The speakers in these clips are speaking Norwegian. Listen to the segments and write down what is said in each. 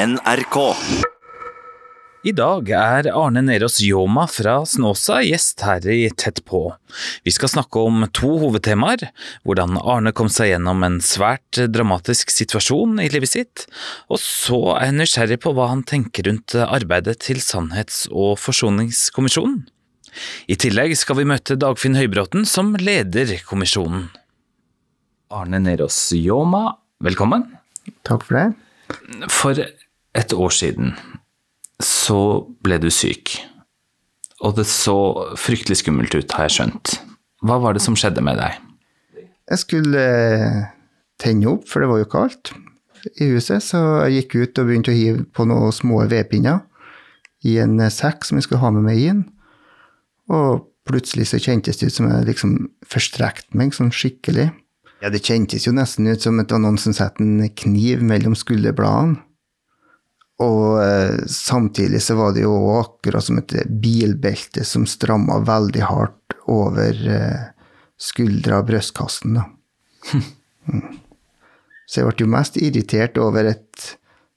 NRK. I dag er Arne Nerås Ljåma fra Snåsa gjest her i Tett på. Vi skal snakke om to hovedtemaer. Hvordan Arne kom seg gjennom en svært dramatisk situasjon i livet sitt, og så er jeg nysgjerrig på hva han tenker rundt arbeidet til Sannhets- og forsoningskommisjonen. I tillegg skal vi møte Dagfinn Høybråten som leder kommisjonen. Arne Nerås Ljåma, velkommen. Takk for det. For et år siden så ble du syk. Og det så fryktelig skummelt ut, har jeg skjønt. Hva var det som skjedde med deg? Jeg skulle eh, tenne opp, for det var jo kaldt i huset, så jeg gikk ut og begynte å hive på noen små vedpinner i en eh, sekk som jeg skulle ha med meg inn. Og plutselig så kjentes det ut som jeg liksom forstrekte meg sånn skikkelig. Ja, det kjentes jo nesten ut som det var noen som satte en kniv mellom skulderbladene. Og eh, samtidig så var det jo akkurat som et bilbelte som stramma veldig hardt over eh, skuldra og brystkassen. Da. Mm. Så jeg ble jo mest irritert over et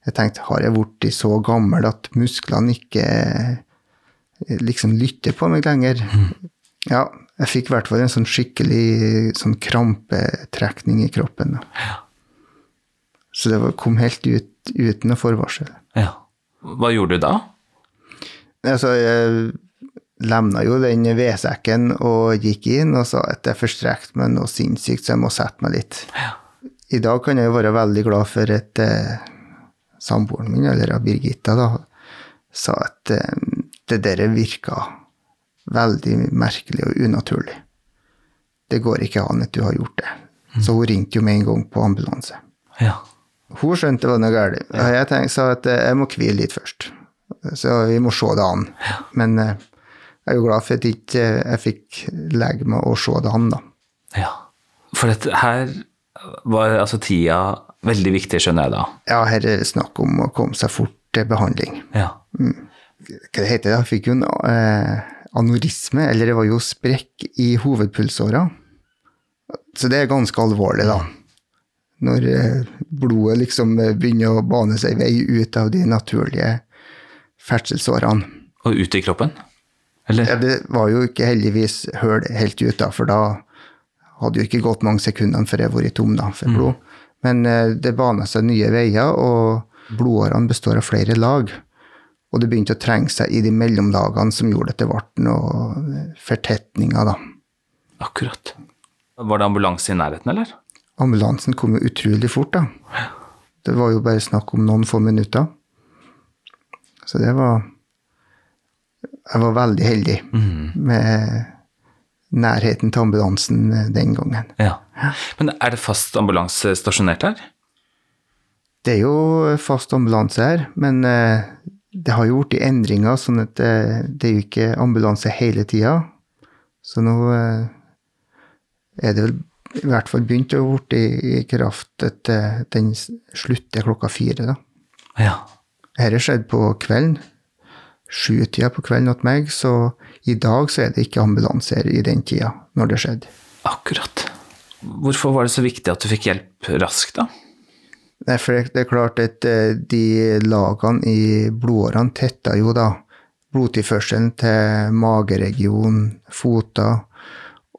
Jeg tenkte, har jeg blitt så gammel at musklene ikke eh, liksom lytter på meg lenger? Ja, jeg fikk i hvert fall en sånn skikkelig sånn krampetrekning i kroppen. Da. Så det kom helt ut uten noe forvarsel. Ja. Hva gjorde du da? Altså, jeg lemna jo den vedsekken og gikk inn og sa at jeg forstrekte meg noe sinnssykt, så jeg må sette meg litt. Ja. I dag kan jeg jo være veldig glad for at eh, samboeren min, eller Birgitta, da, sa at eh, det der virka veldig merkelig og unaturlig. Det går ikke an at du har gjort det. Så hun ringte jo med en gang på ambulanse. Ja. Hun skjønte det var galt. Og jeg tenkte, sa at eh, jeg må hvile litt først. Så vi må se det an. Men eh, jeg er jo glad for at jeg ikke jeg fikk legge meg og se det an, da. ja. For dette her var altså tida veldig viktig, skjønner jeg da. Ja, her er det snakk om å komme seg fort til behandling. Ja. Hva det heter det? Jeg fikk jo en eh, anorisme, eller det var jo sprekk i hovedpulsåra. Så det er ganske alvorlig, da. Når eh, blodet liksom eh, begynner å bane seg vei ut av de naturlige ferdselsårene. Og ut i kroppen? Eller? Ja, det var jo ikke heldigvis høl helt ut, da, for da hadde jo ikke gått mange sekundene før jeg hadde vært tom da, for blod. Men eh, det bana seg nye veier, og blodårene består av flere lag. Og det begynte å trenge seg i de mellomlagene som gjorde at det ble noe fortetninger, da. Akkurat. Var det ambulanse i nærheten, eller? Ambulansen kom jo utrolig fort, da. Det var jo bare snakk om noen få minutter. Så det var Jeg var veldig heldig med nærheten til ambulansen den gangen. Ja. Men er det fast ambulanse stasjonert her? Det er jo fast ambulanse her, men eh, det har jo blitt endringer, sånn at det, det er jo ikke ambulanse hele tida. Så nå eh, er det vel i hvert fall begynt å bli i, i kraft at den slutter klokka fire, da. Ja. Dette skjedde på kvelden. Sjutida på kvelden hos meg, så i dag så er det ikke ambulanser i den tida, når det skjedde. Akkurat. Hvorfor var det så viktig at du fikk hjelp raskt, da? Nei, for det er klart at eh, de lagene i blodårene tetta jo da blodtilførselen til mageregion, foter,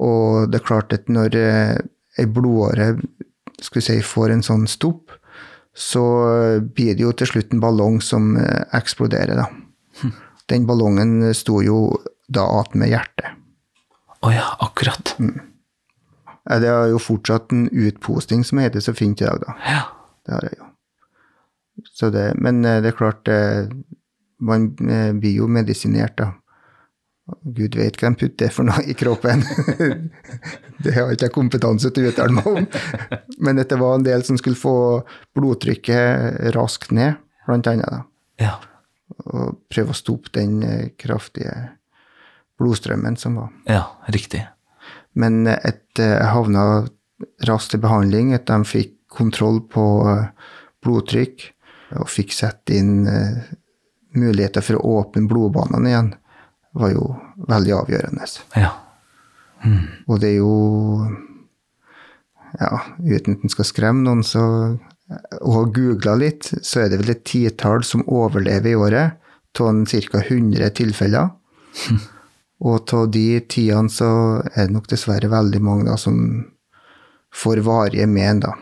og det er klart at når eh, ei blodåre skal vi si, får en sånn stopp, så blir det jo til slutt en ballong som eh, eksploderer, da. Den ballongen sto jo da attmed hjertet. Å ja, akkurat. Mm. Det er jo fortsatt en utposting som heter så fint i dag, da. Ja. Det har jeg jo. Så det, men eh, det er klart, man blir jo medisinert, da. Gud vet hva de putter for noe i kroppen. det har ikke jeg kompetanse til å uttale meg om. Men dette var en del som skulle få blodtrykket raskt ned, blant annet. da. Ja. Og prøve å stoppe den eh, kraftige blodstrømmen som var. ja, riktig. Men et eh, jeg havna raskt til behandling, at de fikk kontroll på eh, blodtrykk og fikk satt inn eh, muligheter for å åpne blodbanene igjen, var jo veldig avgjørende. Ja. Og det er jo Ja, uten at en skal skremme noen, så og har googla litt, så er det vel et titall som overlever i året, av ca. 100 tilfeller. Og av de tidene så er det nok dessverre veldig mange da, som får varige men, da.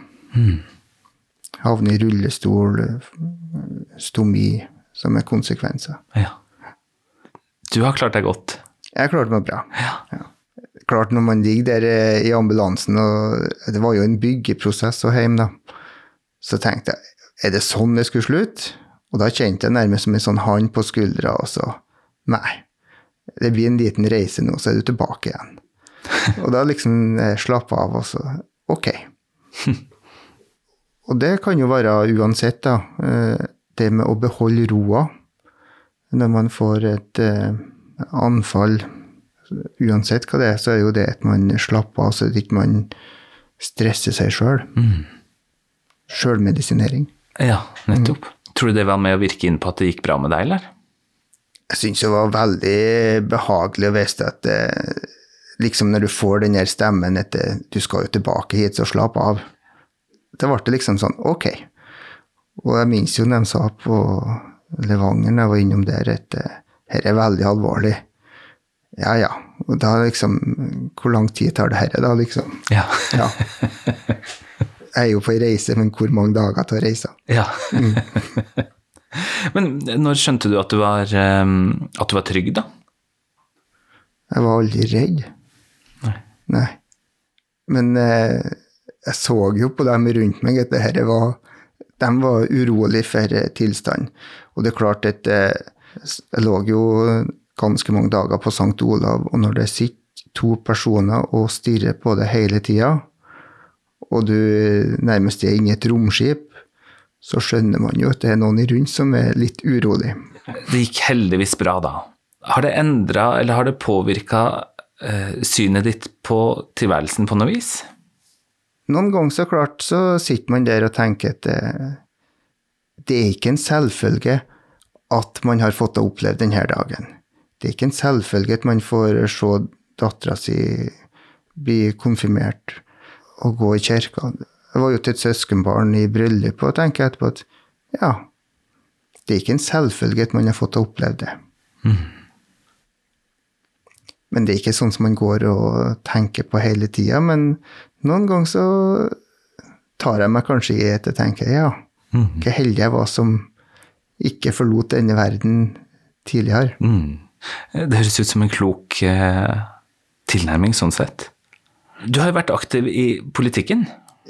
Havner i rullestol, stomi, som er konsekvenser. Ja. Du har klart deg godt. Jeg klarte meg bra. Ja. Klart når man ligger der eh, i ambulansen, og det var jo en byggeprosess og hjem, da, så tenkte jeg er det sånn det skulle slutte? Og da kjente jeg nærmest som en sånn hånd på skuldra, og så Nei. Det blir en liten reise nå, så er du tilbake igjen. Og da liksom eh, slappe av, og så Ok. Og det kan jo være uansett, da. eh, Det med å beholde roa når man får et eh, anfall. Uansett hva det er, så er jo det at man slapper av, så ikke man stresser seg sjøl. Sjølmedisinering. Ja, nettopp. Tror du det var med å virke inn på at det gikk bra med deg, eller? Jeg syns det var veldig behagelig å vite at eh, liksom når du får den der stemmen at eh, du skal jo tilbake hit, så slapp av. Da ble det liksom sånn, ok. Og jeg minnes jo når de sa på Levanger, jeg var innom der, at dette er veldig alvorlig. Ja, ja. Og da liksom Hvor lang tid tar det her, da, liksom? Ja. Ja. Jeg er jo på ei reise, men hvor mange dager tar reisa? ja. Men når skjønte du at du var, eh, at du var trygg, da? Jeg var aldri redd. Nei. Nei. Men eh, jeg så jo på dem rundt meg at det her var De var urolig for eh, tilstanden. Og det er klart at eh, jeg lå jo ganske mange dager på St. Olav, og når det sitter to personer og stirrer på det hele tida, og du nærmest er inne i et romskip, så skjønner man jo at det er noen i rundt som er litt urolig. Det gikk heldigvis bra, da. Har det endra, eller har det påvirka eh, synet ditt på tilværelsen på noe vis? Noen ganger så klart så sitter man der og tenker at eh, det er ikke en selvfølge at man har fått oppleve denne dagen. Det er ikke en selvfølge at man får se dattera si bli konfirmert og gå i kirka. Jeg var jo til et søskenbarn i bryllupet og tenker etterpå at ja, det er ikke en selvfølge at man har fått oppleve det. Men det er ikke sånn som man går og tenker på hele tida. Men noen ganger så tar jeg meg kanskje i at jeg tenker ja, hvor heldig jeg var som ikke forlot denne verden tidligere. Mm. Det høres ut som en klok eh, tilnærming, sånn sett. Du har jo vært aktiv i politikken.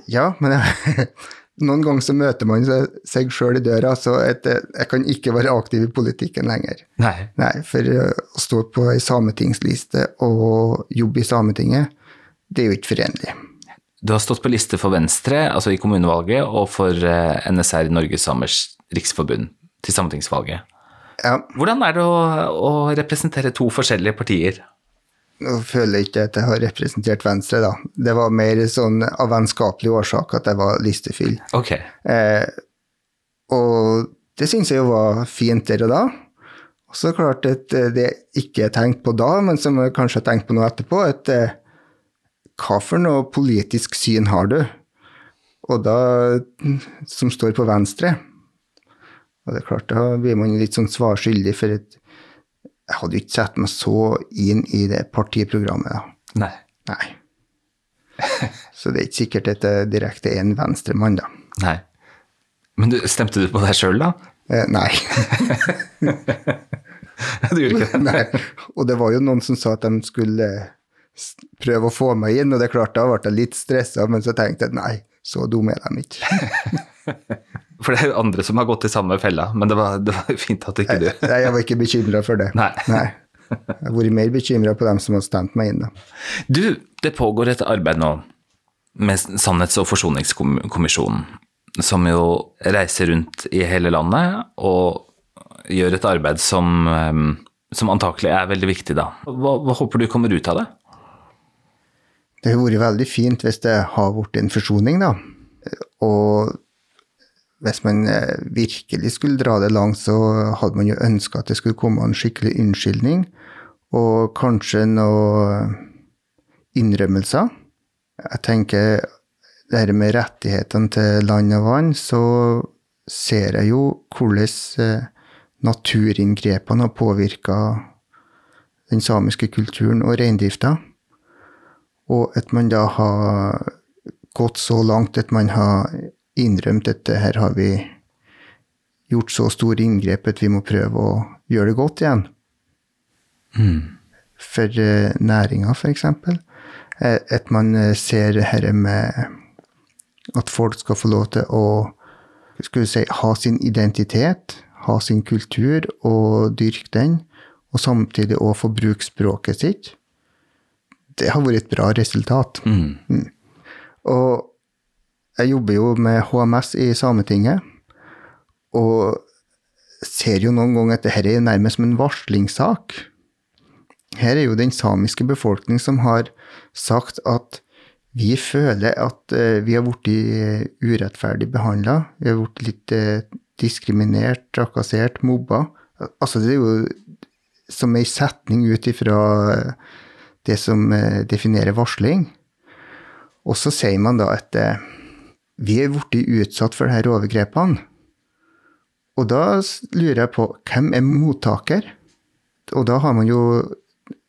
Ja, men jeg, noen ganger så møter man seg, sjøl i døra, så et, jeg, jeg kan ikke være aktiv i politikken lenger. Nei. Nei, for eh, å stå på ei sametingsliste og jobbe i Sametinget, det er jo ikke forenlig. Du har stått på liste for Venstre, altså i kommunevalget, og for eh, NSR, Norges Samers Riksforbund, til sametingsvalget. Ja, Hvordan er det å, å representere to forskjellige partier? Nå føler jeg ikke at jeg har representert Venstre, da. Det var mer sånn av vennskapelig årsak at jeg var listefyll. Okay. Eh, og det syns jeg jo var fint der og da. Og så klart at eh, det jeg ikke er tenkte på da, men som jeg kanskje har tenkt på nå etterpå, at eh, hva for noe politisk syn har du? Og da Som står på venstre. Og det er klart, da blir man litt sånn svarskyldig, for at jeg hadde jo ikke sett meg så inn i det partiprogrammet, da. Nei. Nei. Så det er ikke sikkert at jeg direkte er en venstremann, da. Nei. Men du, stemte du på deg sjøl, da? Eh, nei. Du gjorde ikke det? nei. Og det var jo noen som sa at de skulle prøve å få meg inn, og det er klart, da ble jeg litt stressa, men så tenkte jeg nei, så dum er de ikke. For det er jo andre som har gått i samme fella, men det var, det var fint at ikke du Nei, jeg var ikke bekymra for det. Nei. Jeg har vært mer bekymra på dem som har stemt meg inn, da. Du, det pågår et arbeid nå med Sannhets- og forsoningskommisjonen, som jo reiser rundt i hele landet og gjør et arbeid som, eh, som antakelig er veldig viktig, da. Hva, hva håper du kommer ut av det? Det har vært veldig fint hvis det har blitt en forsoning, da. Og hvis man eh, virkelig skulle dra det langt, så hadde man jo ønska at det skulle komme en skikkelig unnskyldning, og kanskje noen innrømmelser. Jeg tenker det her med rettighetene til land og vann, så ser jeg jo hvordan eh, naturinngrepene har påvirka den samiske kulturen og reindrifta. Og at man da har gått så langt at man har innrømt at her har vi gjort så store inngrep at vi må prøve å gjøre det godt igjen. Mm. For uh, næringa, f.eks. Uh, at man uh, ser dette med at folk skal få lov til å skulle si, ha sin identitet, ha sin kultur og dyrke den, og samtidig òg få bruke språket sitt. Det har vært et bra resultat. Mm. Mm. Og jeg jobber jo med HMS i Sametinget, og ser jo noen ganger at dette er nærmest som en varslingssak. Her er jo den samiske befolkning som har sagt at vi føler at uh, vi har blitt uh, urettferdig behandla. Vi har blitt litt uh, diskriminert, trakassert, mobba. Altså, det er jo som ei setning ut ifra det som definerer varsling. Og så sier man da at vi er blitt utsatt for disse overgrepene. Og da lurer jeg på hvem er mottaker? Og da har man jo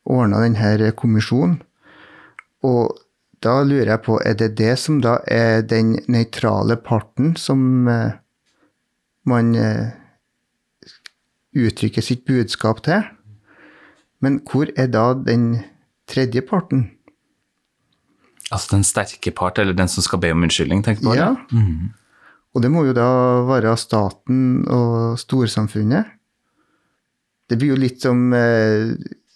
ordna denne kommisjonen. Og da lurer jeg på, er det det som da er den nøytrale parten som eh, man eh, uttrykker sitt budskap til? Men hvor er da den tredje parten? Altså den sterke part, eller den som skal be om unnskyldning, tenker du på? Ja. Mm. Og det må jo da være staten og storsamfunnet. Det blir jo litt som eh,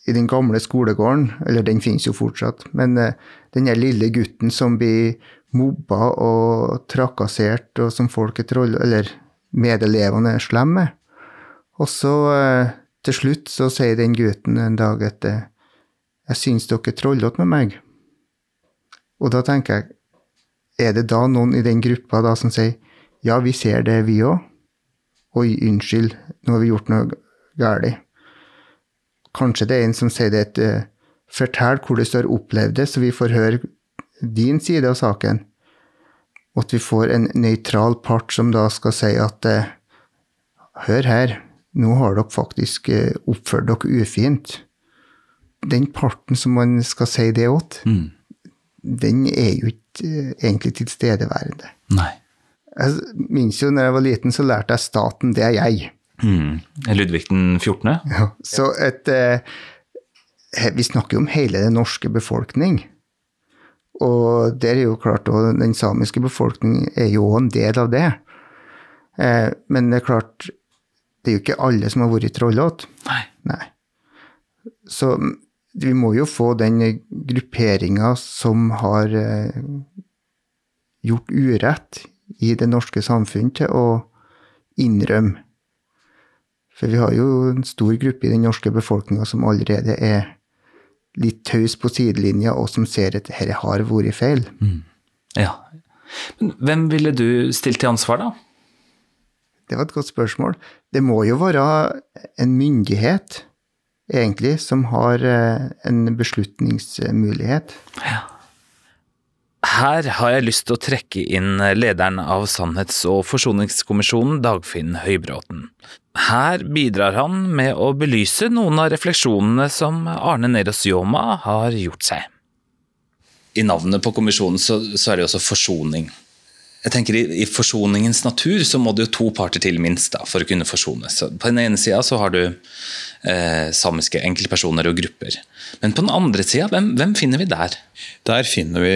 i den gamle skolegården, eller den finnes jo fortsatt, men eh, den der lille gutten som blir mobba og trakassert, og som folk er troll... Eller medelevene er slemme med. Og så eh, til slutt så sier den gutten en dag etter eh, jeg syns dere er trollete med meg. Og da tenker jeg, er det da noen i den gruppa da som sier ja, vi ser det, vi òg. Oi, unnskyld, nå har vi gjort noe galt. Kanskje det er en som sier det et uh, fortell hvordan du har opplevd det, så vi får høre din side av saken. Og at vi får en nøytral part som da skal si at uh, hør her, nå har dere faktisk uh, oppført dere ufint. Den parten som man skal si det åt, Mm. den er jo ikke egentlig tilstedeværende. Nei. Jeg minnes jo når jeg var liten, så lærte jeg staten, det er jeg. Mm. Ludvig den 14.? Ja. Så et, eh, vi snakker jo om hele den norske befolkning. Og det er jo klart, og den samiske befolkning er jo en del av det. Eh, men det er klart, det er jo ikke alle som har vært trollete. Nei. Nei. Så vi må jo få den grupperinga som har eh, gjort urett i det norske samfunn, til å innrømme. For vi har jo en stor gruppe i den norske befolkninga som allerede er litt taus på sidelinja, og som ser at dette har vært feil. Ja. Men hvem ville du stilt til ansvar, da? Det var et godt spørsmål. Det må jo være en myndighet, egentlig, som har eh, en beslutningsmulighet. Her har jeg lyst til å trekke inn lederen av Sannhets- og forsoningskommisjonen, Dagfinn Høybråten. Her bidrar han med å belyse noen av refleksjonene som Arne Neros Joma har gjort seg. I navnet på kommisjonen så, så er det også forsoning. Jeg tenker i, I forsoningens natur så må det jo to parter til minst da, for å kunne forsones. På den ene sida så har du eh, samiske enkeltpersoner og grupper. Men på den andre sida, hvem, hvem finner vi der? Der finner vi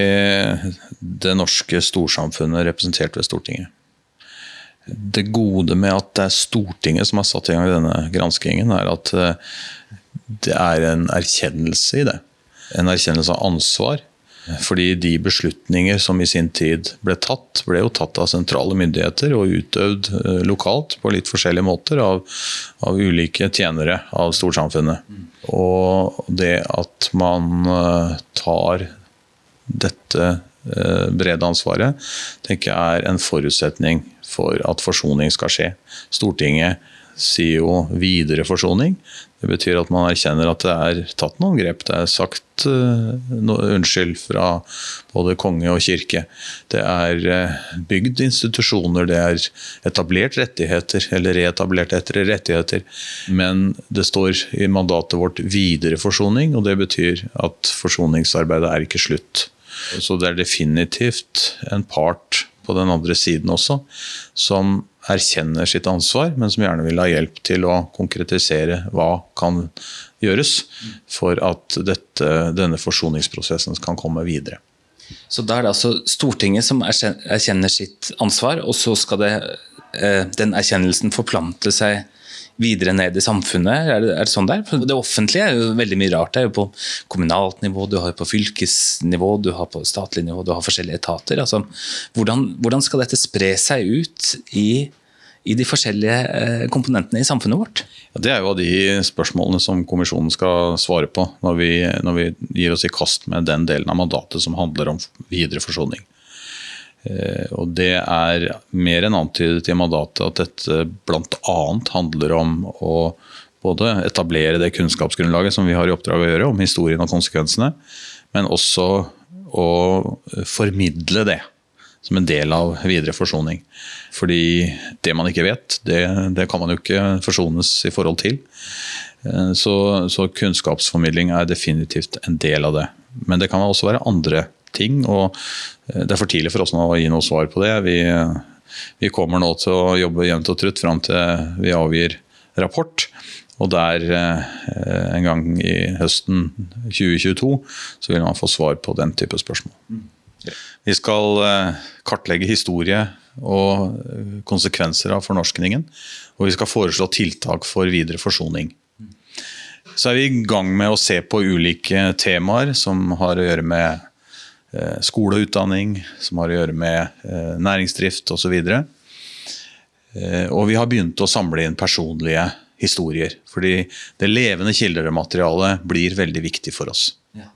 det norske storsamfunnet representert ved Stortinget. Det gode med at det er Stortinget som har satt i gang denne granskingen, er at eh, det er en erkjennelse i det. En erkjennelse av ansvar. Fordi de beslutninger som i sin tid ble tatt, ble jo tatt av sentrale myndigheter og utøvd eh, lokalt på litt forskjellige måter av, av ulike tjenere av storsamfunnet. Og det at man eh, tar dette eh, brede ansvaret, tenker jeg er en forutsetning for at forsoning skal skje. Stortinget sier jo videre forsoning. Det betyr at man erkjenner at det er tatt noen grep. Det er sagt uh, noe unnskyld fra både konge og kirke. Det er uh, bygd institusjoner, det er etablert rettigheter, eller reetablert etter rettigheter. Men det står i mandatet vårt videre forsoning, og det betyr at forsoningsarbeidet er ikke slutt. Så det er definitivt en part på den andre siden også, som erkjenner sitt ansvar, men som gjerne vil ha hjelp til å konkretisere hva kan gjøres for at dette, denne forsoningsprosessen kan komme videre. Så da er det altså Stortinget som erkjenner sitt ansvar, og så skal det, eh, den erkjennelsen forplante seg videre ned i samfunnet? Er det, er det sånn der? For det offentlige er jo veldig mye rart. Det er jo på kommunalt nivå, du har på fylkesnivå, du har på statlig nivå, du har forskjellige etater. Altså, hvordan, hvordan skal dette spre seg ut i i de forskjellige eh, komponentene i samfunnet vårt? Ja, det er jo av de spørsmålene som kommisjonen skal svare på når vi, når vi, gir oss i kast med den delen av mandatet som handler om videre forsoning. Eh, og Det er mer enn antydet i mandatet at dette bl.a. handler om å både etablere det kunnskapsgrunnlaget som vi har i oppdrag å gjøre om historien og konsekvensene, men også å formidle det som en del av videre forsoning. Fordi det man ikke vet, det, det kan man jo ikke forsones i forhold til. Eh, så, så, kunnskapsformidling er definitivt en del av det. Men det kan også være andre ting. og eh, Det er for tidlig for oss nå å gi noe svar på det. Vi, vi kommer nå til å jobbe jevnt og trutt fram til vi avgir rapport. Og der eh, en gang i høsten 2022 så vil man få svar på den type spørsmål. Vi skal eh, kartlegge historie og konsekvenser av fornorskningen. Og vi skal foreslå tiltak for videre forsoning. Så er vi i gang med å se på ulike temaer som har å gjøre med Eh, skole og utdanning, som har å gjøre med eh, næringsdrift osv. Og, eh, og vi har begynt å samle inn personlige historier. Fordi det levende kildematerialet blir veldig viktig for oss. Ja.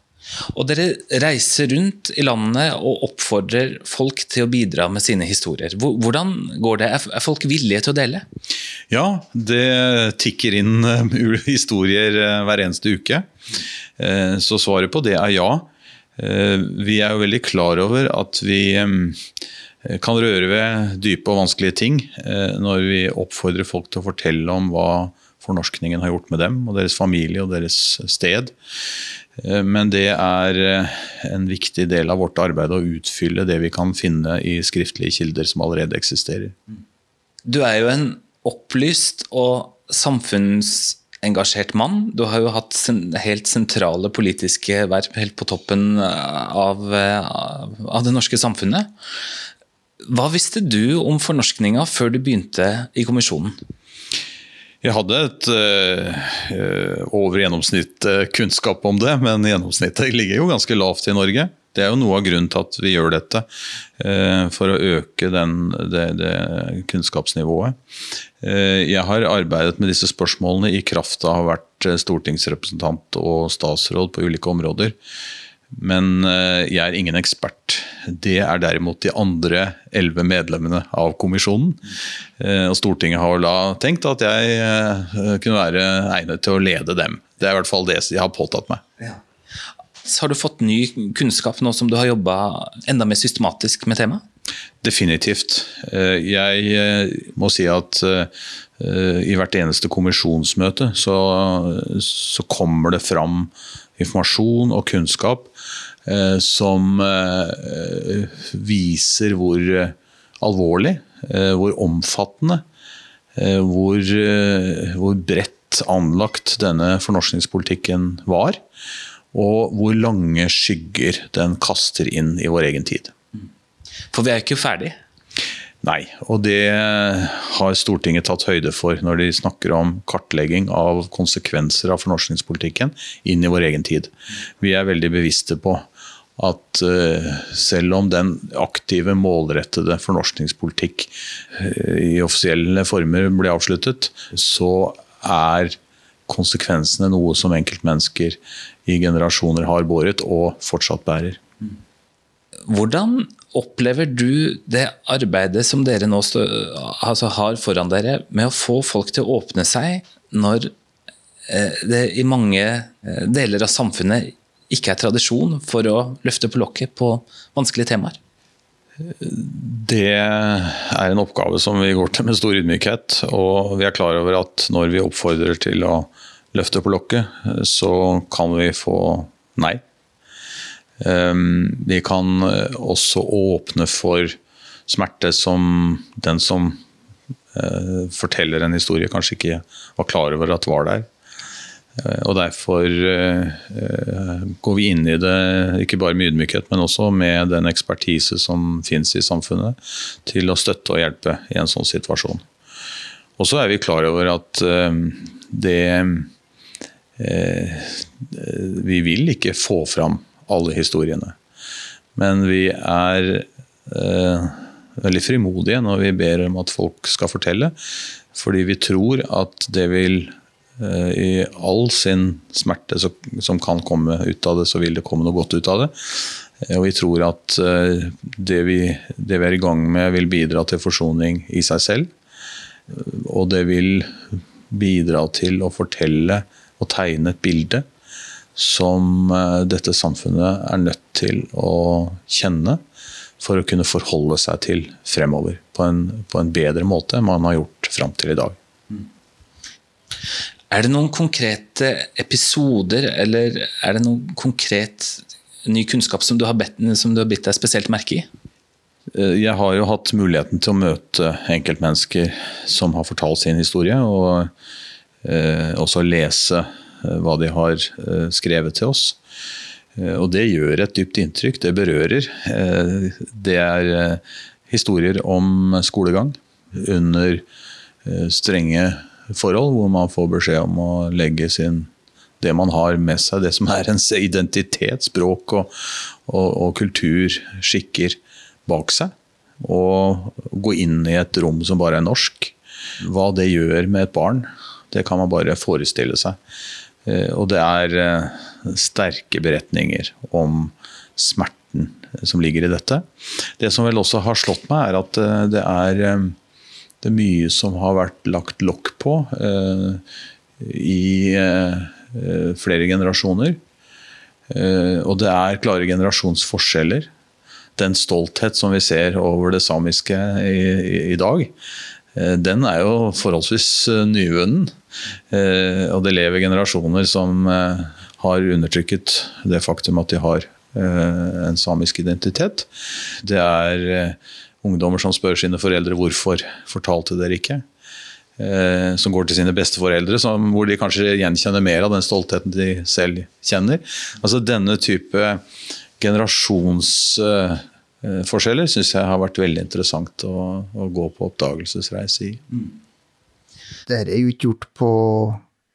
Og dere reiser rundt i landet og oppfordrer folk til å bidra med sine historier. Hvordan går det? Er folk villige til å dele? Ja, det tikker inn historier hver eneste uke. Så svaret på det er ja. Eh, vi er jo veldig klar over at vi kan røre ved dype og vanskelige ting eh, når vi oppfordrer folk til å fortelle om hva fornorskningen har gjort med dem og deres familie og deres sted. Eh, men det er en viktig del av vårt arbeid å utfylle det vi kan finne i skriftlige kilder som allerede eksisterer. Du er jo en opplyst og samfunns engasjert mann. Du har jo hatt helt sentrale politiske verv helt på toppen av, av, det norske samfunnet. Hva visste du om fornorskninga før du begynte i kommisjonen? Jeg hadde et øh, over gjennomsnitt kunnskap om det, men gjennomsnittet ligger jo ganske lavt i Norge. Det er jo noe av grunnen til at vi gjør dette, eh, for å øke den, det, det, kunnskapsnivået. Eh, jeg har arbeidet med disse spørsmålene i kraft av å ha vært eh, stortingsrepresentant og statsråd på ulike områder. Men jeg er ingen ekspert. Det er derimot de andre elleve medlemmene av kommisjonen. Og Stortinget har da tenkt at jeg kunne være egnet til å lede dem. Det er i hvert fall det jeg har påtatt meg. Ja. Har du fått ny kunnskap nå som du har jobba enda mer systematisk med temaet? Definitivt. Eh, jeg eh, må si at eh, i hvert eneste kommisjonsmøte så, så kommer det fram informasjon og kunnskap som viser hvor alvorlig, hvor omfattende, hvor, hvor bredt anlagt denne fornorskningspolitikken var og hvor lange skygger den kaster inn i vår egen tid. For vi er ikke ferdig? Nei, og det har Stortinget tatt høyde for når de snakker om kartlegging av konsekvenser av fornorskningspolitikken inn i vår egen tid. Vi er veldig bevisste på at uh, selv om den aktive, målrettede fornorskningspolitikk uh, i offisielle former ble avsluttet, så er konsekvensene noe som enkeltmennesker i generasjoner har båret og fortsatt bærer. Hvordan Opplever du det arbeidet som dere nå stå, altså har foran dere, med å få folk til å åpne seg når eh, det i mange eh, deler av samfunnet ikke er tradisjon for å løfte på lokket på vanskelige temaer? Det er en oppgave som vi går til med stor ydmykhet. Og vi er klar over at når vi oppfordrer til å løfte på lokket, så kan vi få nei. Ehm, vi kan også åpne for smerte som den som eh, forteller en historie, kanskje ikke var klar over at var der. Eh, og Derfor eh, går vi inn i det ikke bare med ydmykhet, men også med den ekspertise som finnes i samfunnet, til å støtte og hjelpe i en sånn situasjon. Og så er vi klar over at eh, det Vi vil ikke få fram alle historiene. Men vi er veldig frimodige når vi ber om at folk skal fortelle, fordi vi tror at det vil Eh, I all sin smerte som kan komme ut av det, så vil det komme noe godt ut av det. Eh, og vi tror at eh, det vi, det vi er i gang med, vil bidra til forsoning i seg selv. Og det vil bidra til å fortelle og tegne et bilde som dette samfunnet er nødt til å kjenne for å kunne forholde seg til fremover på en, på en bedre måte enn man har gjort fram til i dag. Er det noen konkrete episoder, eller er det noen konkret ny kunnskap som du har, bedt, som du har bitt deg spesielt merke i? Eh, jeg har jo hatt muligheten til å møte enkeltmennesker som har fortalt sin historie, og eh, også lese eh, hva de har eh, skrevet til oss. Og det gjør et dypt inntrykk, det berører. Det er historier om skolegang under strenge forhold, hvor man får beskjed om å legge sin det man har med seg, det som er ens identitet, språk og, og, og kultur, skikker, bak seg. Og gå inn i et rom som bare er norsk. Hva det gjør med et barn, det kan man bare forestille seg. Eh, og det er eh, sterke beretninger om smerten som ligger i dette. Det som vel også har slått meg, er at eh, det er det er mye som har vært lagt lokk på eh, i eh, flere generasjoner. Eh, og det er klare generasjonsforskjeller. Den stolthet som vi ser over det samiske i, i, i dag, eh, den er jo forholdsvis eh, nyvunnen. Eh, og det lever generasjoner som har undertrykket det faktum at de har en samisk identitet. Det er ungdommer som spør sine foreldre hvorfor fortalte dere ikke. Eh, som går til sine besteforeldre, som, hvor de kanskje gjenkjenner mer av den stoltheten de selv kjenner. Altså Denne type generasjonsforskjeller uh, syns jeg har vært veldig interessant å, å gå på oppdagelsesreise i. Mm. Det er jo ikke gjort på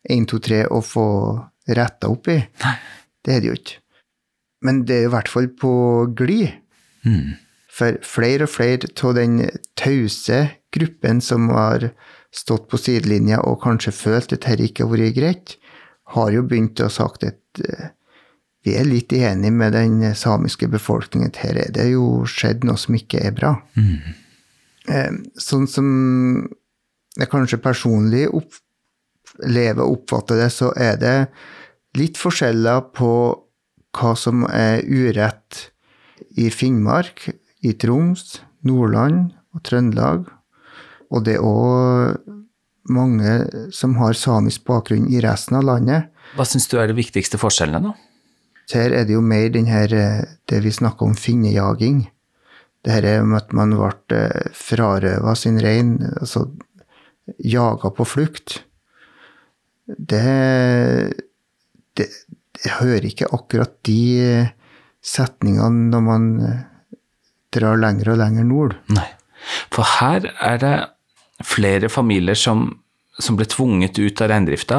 1, 2, 3 å få retta opp i. Nei. Det er det jo ikke. Men det er i hvert fall på glid. Mm. For flere og flere av den tause gruppen som har stått på sidelinja og kanskje følt at dette ikke har vært greit, har jo begynt å sagt at uh, vi er litt enige med den samiske befolkningen. Her er det jo skjedd noe som ikke er bra. Mm. Uh, sånn som jeg kanskje personlig opplever og oppfatter det, så er det litt forskjeller på hva som er urett i Finnmark i Troms, Nordland og Trøndelag. Og det er òg mange som har samisk bakgrunn i resten av landet. Hva syns du er de viktigste forskjellene, da? Her er det jo mer den her, det vi snakker om finnejaging. Det her er med at man ble eh, frarøva sin rein, altså jaga på flukt. Det, det, det hører ikke akkurat de setningene når man drar lenger og lenger nord. Nei. For her er det flere familier som, som ble tvunget ut av reindrifta,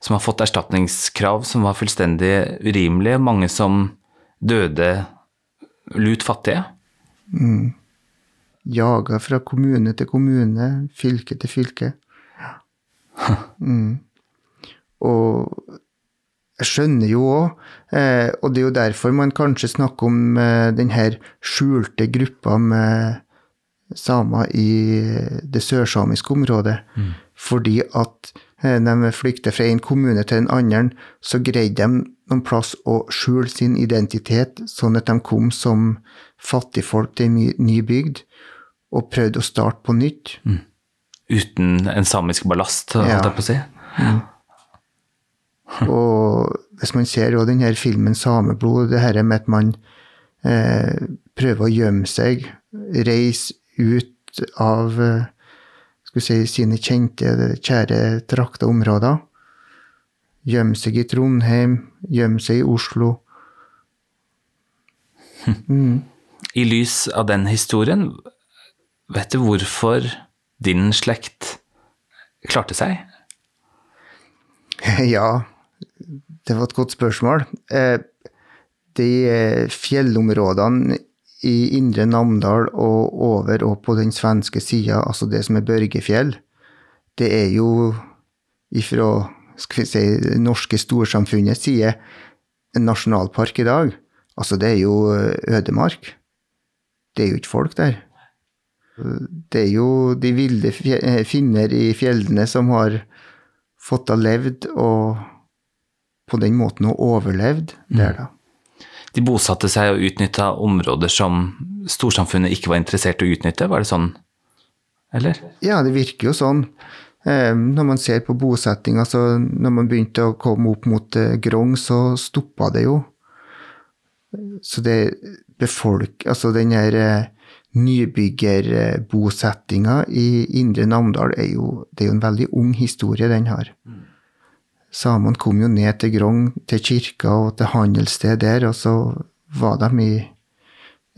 som har fått erstatningskrav som var fullstendig urimelige. Mange som døde lut fattige. Mm. Jaga fra kommune til kommune, fylke til fylke. Mm. Og Jeg skjønner jo òg, eh, og det er jo derfor man kanskje snakker om denne den her skjulte gruppa med samer i det sørsamiske området. Fordi at når de flykter fra en kommune til en annen, så greide de noen plass å skjule sin identitet, sånn at de kom som fattigfolk til en ny- bygd, og prøvde å starte på nytt. Uten en samisk ballast, holdt Ja. jeg på å si. Og hvis man ser jo den her filmen 'Sameblod', det her med at man eh, prøver å gjemme seg, reise ut av eh, skal si, sine kjente, kjære trakta områder. Gjemme seg i Trondheim, gjemme seg i Oslo. I lys av den historien, vet du hvorfor din slekt klarte seg? Ja, det var et godt spørsmål. Eh, De eh, fjellområdene i Indre Namdal og over og på den svenske sida, altså det som er Børgefjell, det er jo ifra skal vi si, norske storsamfunnets side en nasjonalpark i dag. Altså, det er jo eh, ødemark. Det er jo ikke folk der. Det er jo de ville finner i fjellene som har fått ha levd og på den måten og overlevd der, da. De bosatte seg og utnytta områder som storsamfunnet ikke var interessert i å utnytte, var det sånn? Eller? Ja, det virker jo sånn. Eh, når man ser på bosettinga, så når man begynte å komme opp mot eh, Grong, så stoppa det jo. Så det befolk... Altså den her eh, nybyggerbosettinga i Indre Namdal er jo, det er jo en veldig ung historie den har. Samene kom jo ned til Grong, til kirka og til handelssted der, og så var de i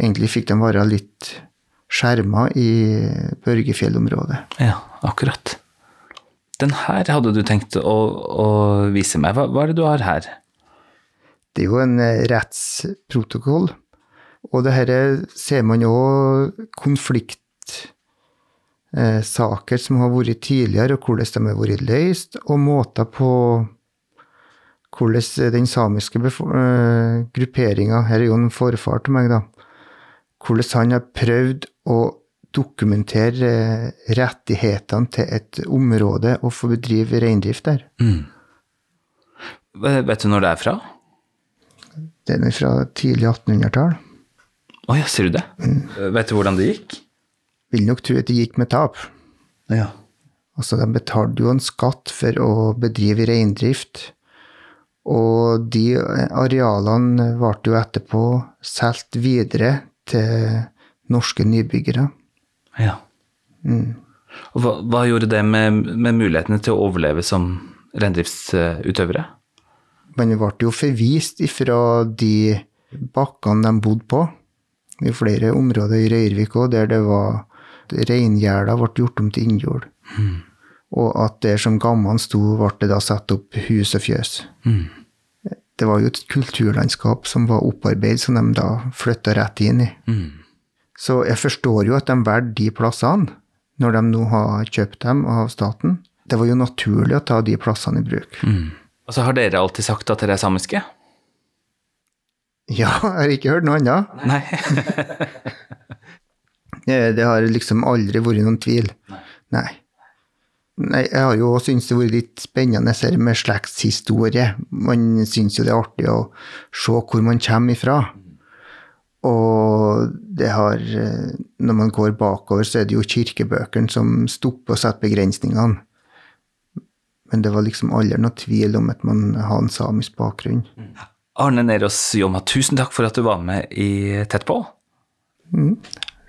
Egentlig fikk de være litt skjerma i Børgefjell-området. Ja, akkurat. Den her hadde du tenkt å, å vise meg. Hva, hva er det du har her? Det er jo en eh, rettsprotokoll, og det her ser man jo konfliktsaker som har vært tidligere, og hvordan de har vært løst, og måter på hvordan den samiske eh, grupperinga, her er jo en forfar til meg, da, hvordan han har prøvd å dokumentere eh, rettighetene til et område og få bedrive reindrift der. Vet vet du når det er fra? Den er fra tidlig 1800-tall. Å ja, ser du det? Vet du hvordan det gikk? Vil nok tro at det gikk med tap. Ja. Altså, de betalte jo en skatt for å bedrive reindrift. Og de arealene ble jo etterpå solgt videre til norske nybyggere. ja. Og hva, hva gjorde det med, med mulighetene til å overleve som reindriftsutøvere? Man ble jo forvist ifra de bakkene de bodde på. Er flere områder i Røyrvik òg der det var reingjerder ble gjort om til innjord. Og at der som gammene sto, ble det da satt opp hus og fjøs. Det var jo et kulturlandskap som var opparbeidet, som de da flytta rett inn i. Så jeg forstår jo at de valgte de plassene, når de nå har kjøpt dem av staten. Det var jo naturlig å ta de plassene i bruk. Og så har dere alltid sagt at dere er samiske? Ja, jeg har ikke hørt noe annet. Nei. Det har liksom aldri vært noen tvil. Nei. Nei, jeg har jo syntes det har vært litt spennende her med slektshistorie. Man syns jo det er artig å se hvor man kommer ifra. Og det har Når man går bakover, så er det jo kirkebøkene som stopper og setter begrensningene. Men det var liksom aldri noe tvil om at man har en samisk bakgrunn. Arne Nerås Jomma, tusen takk for at du var med i Tett på.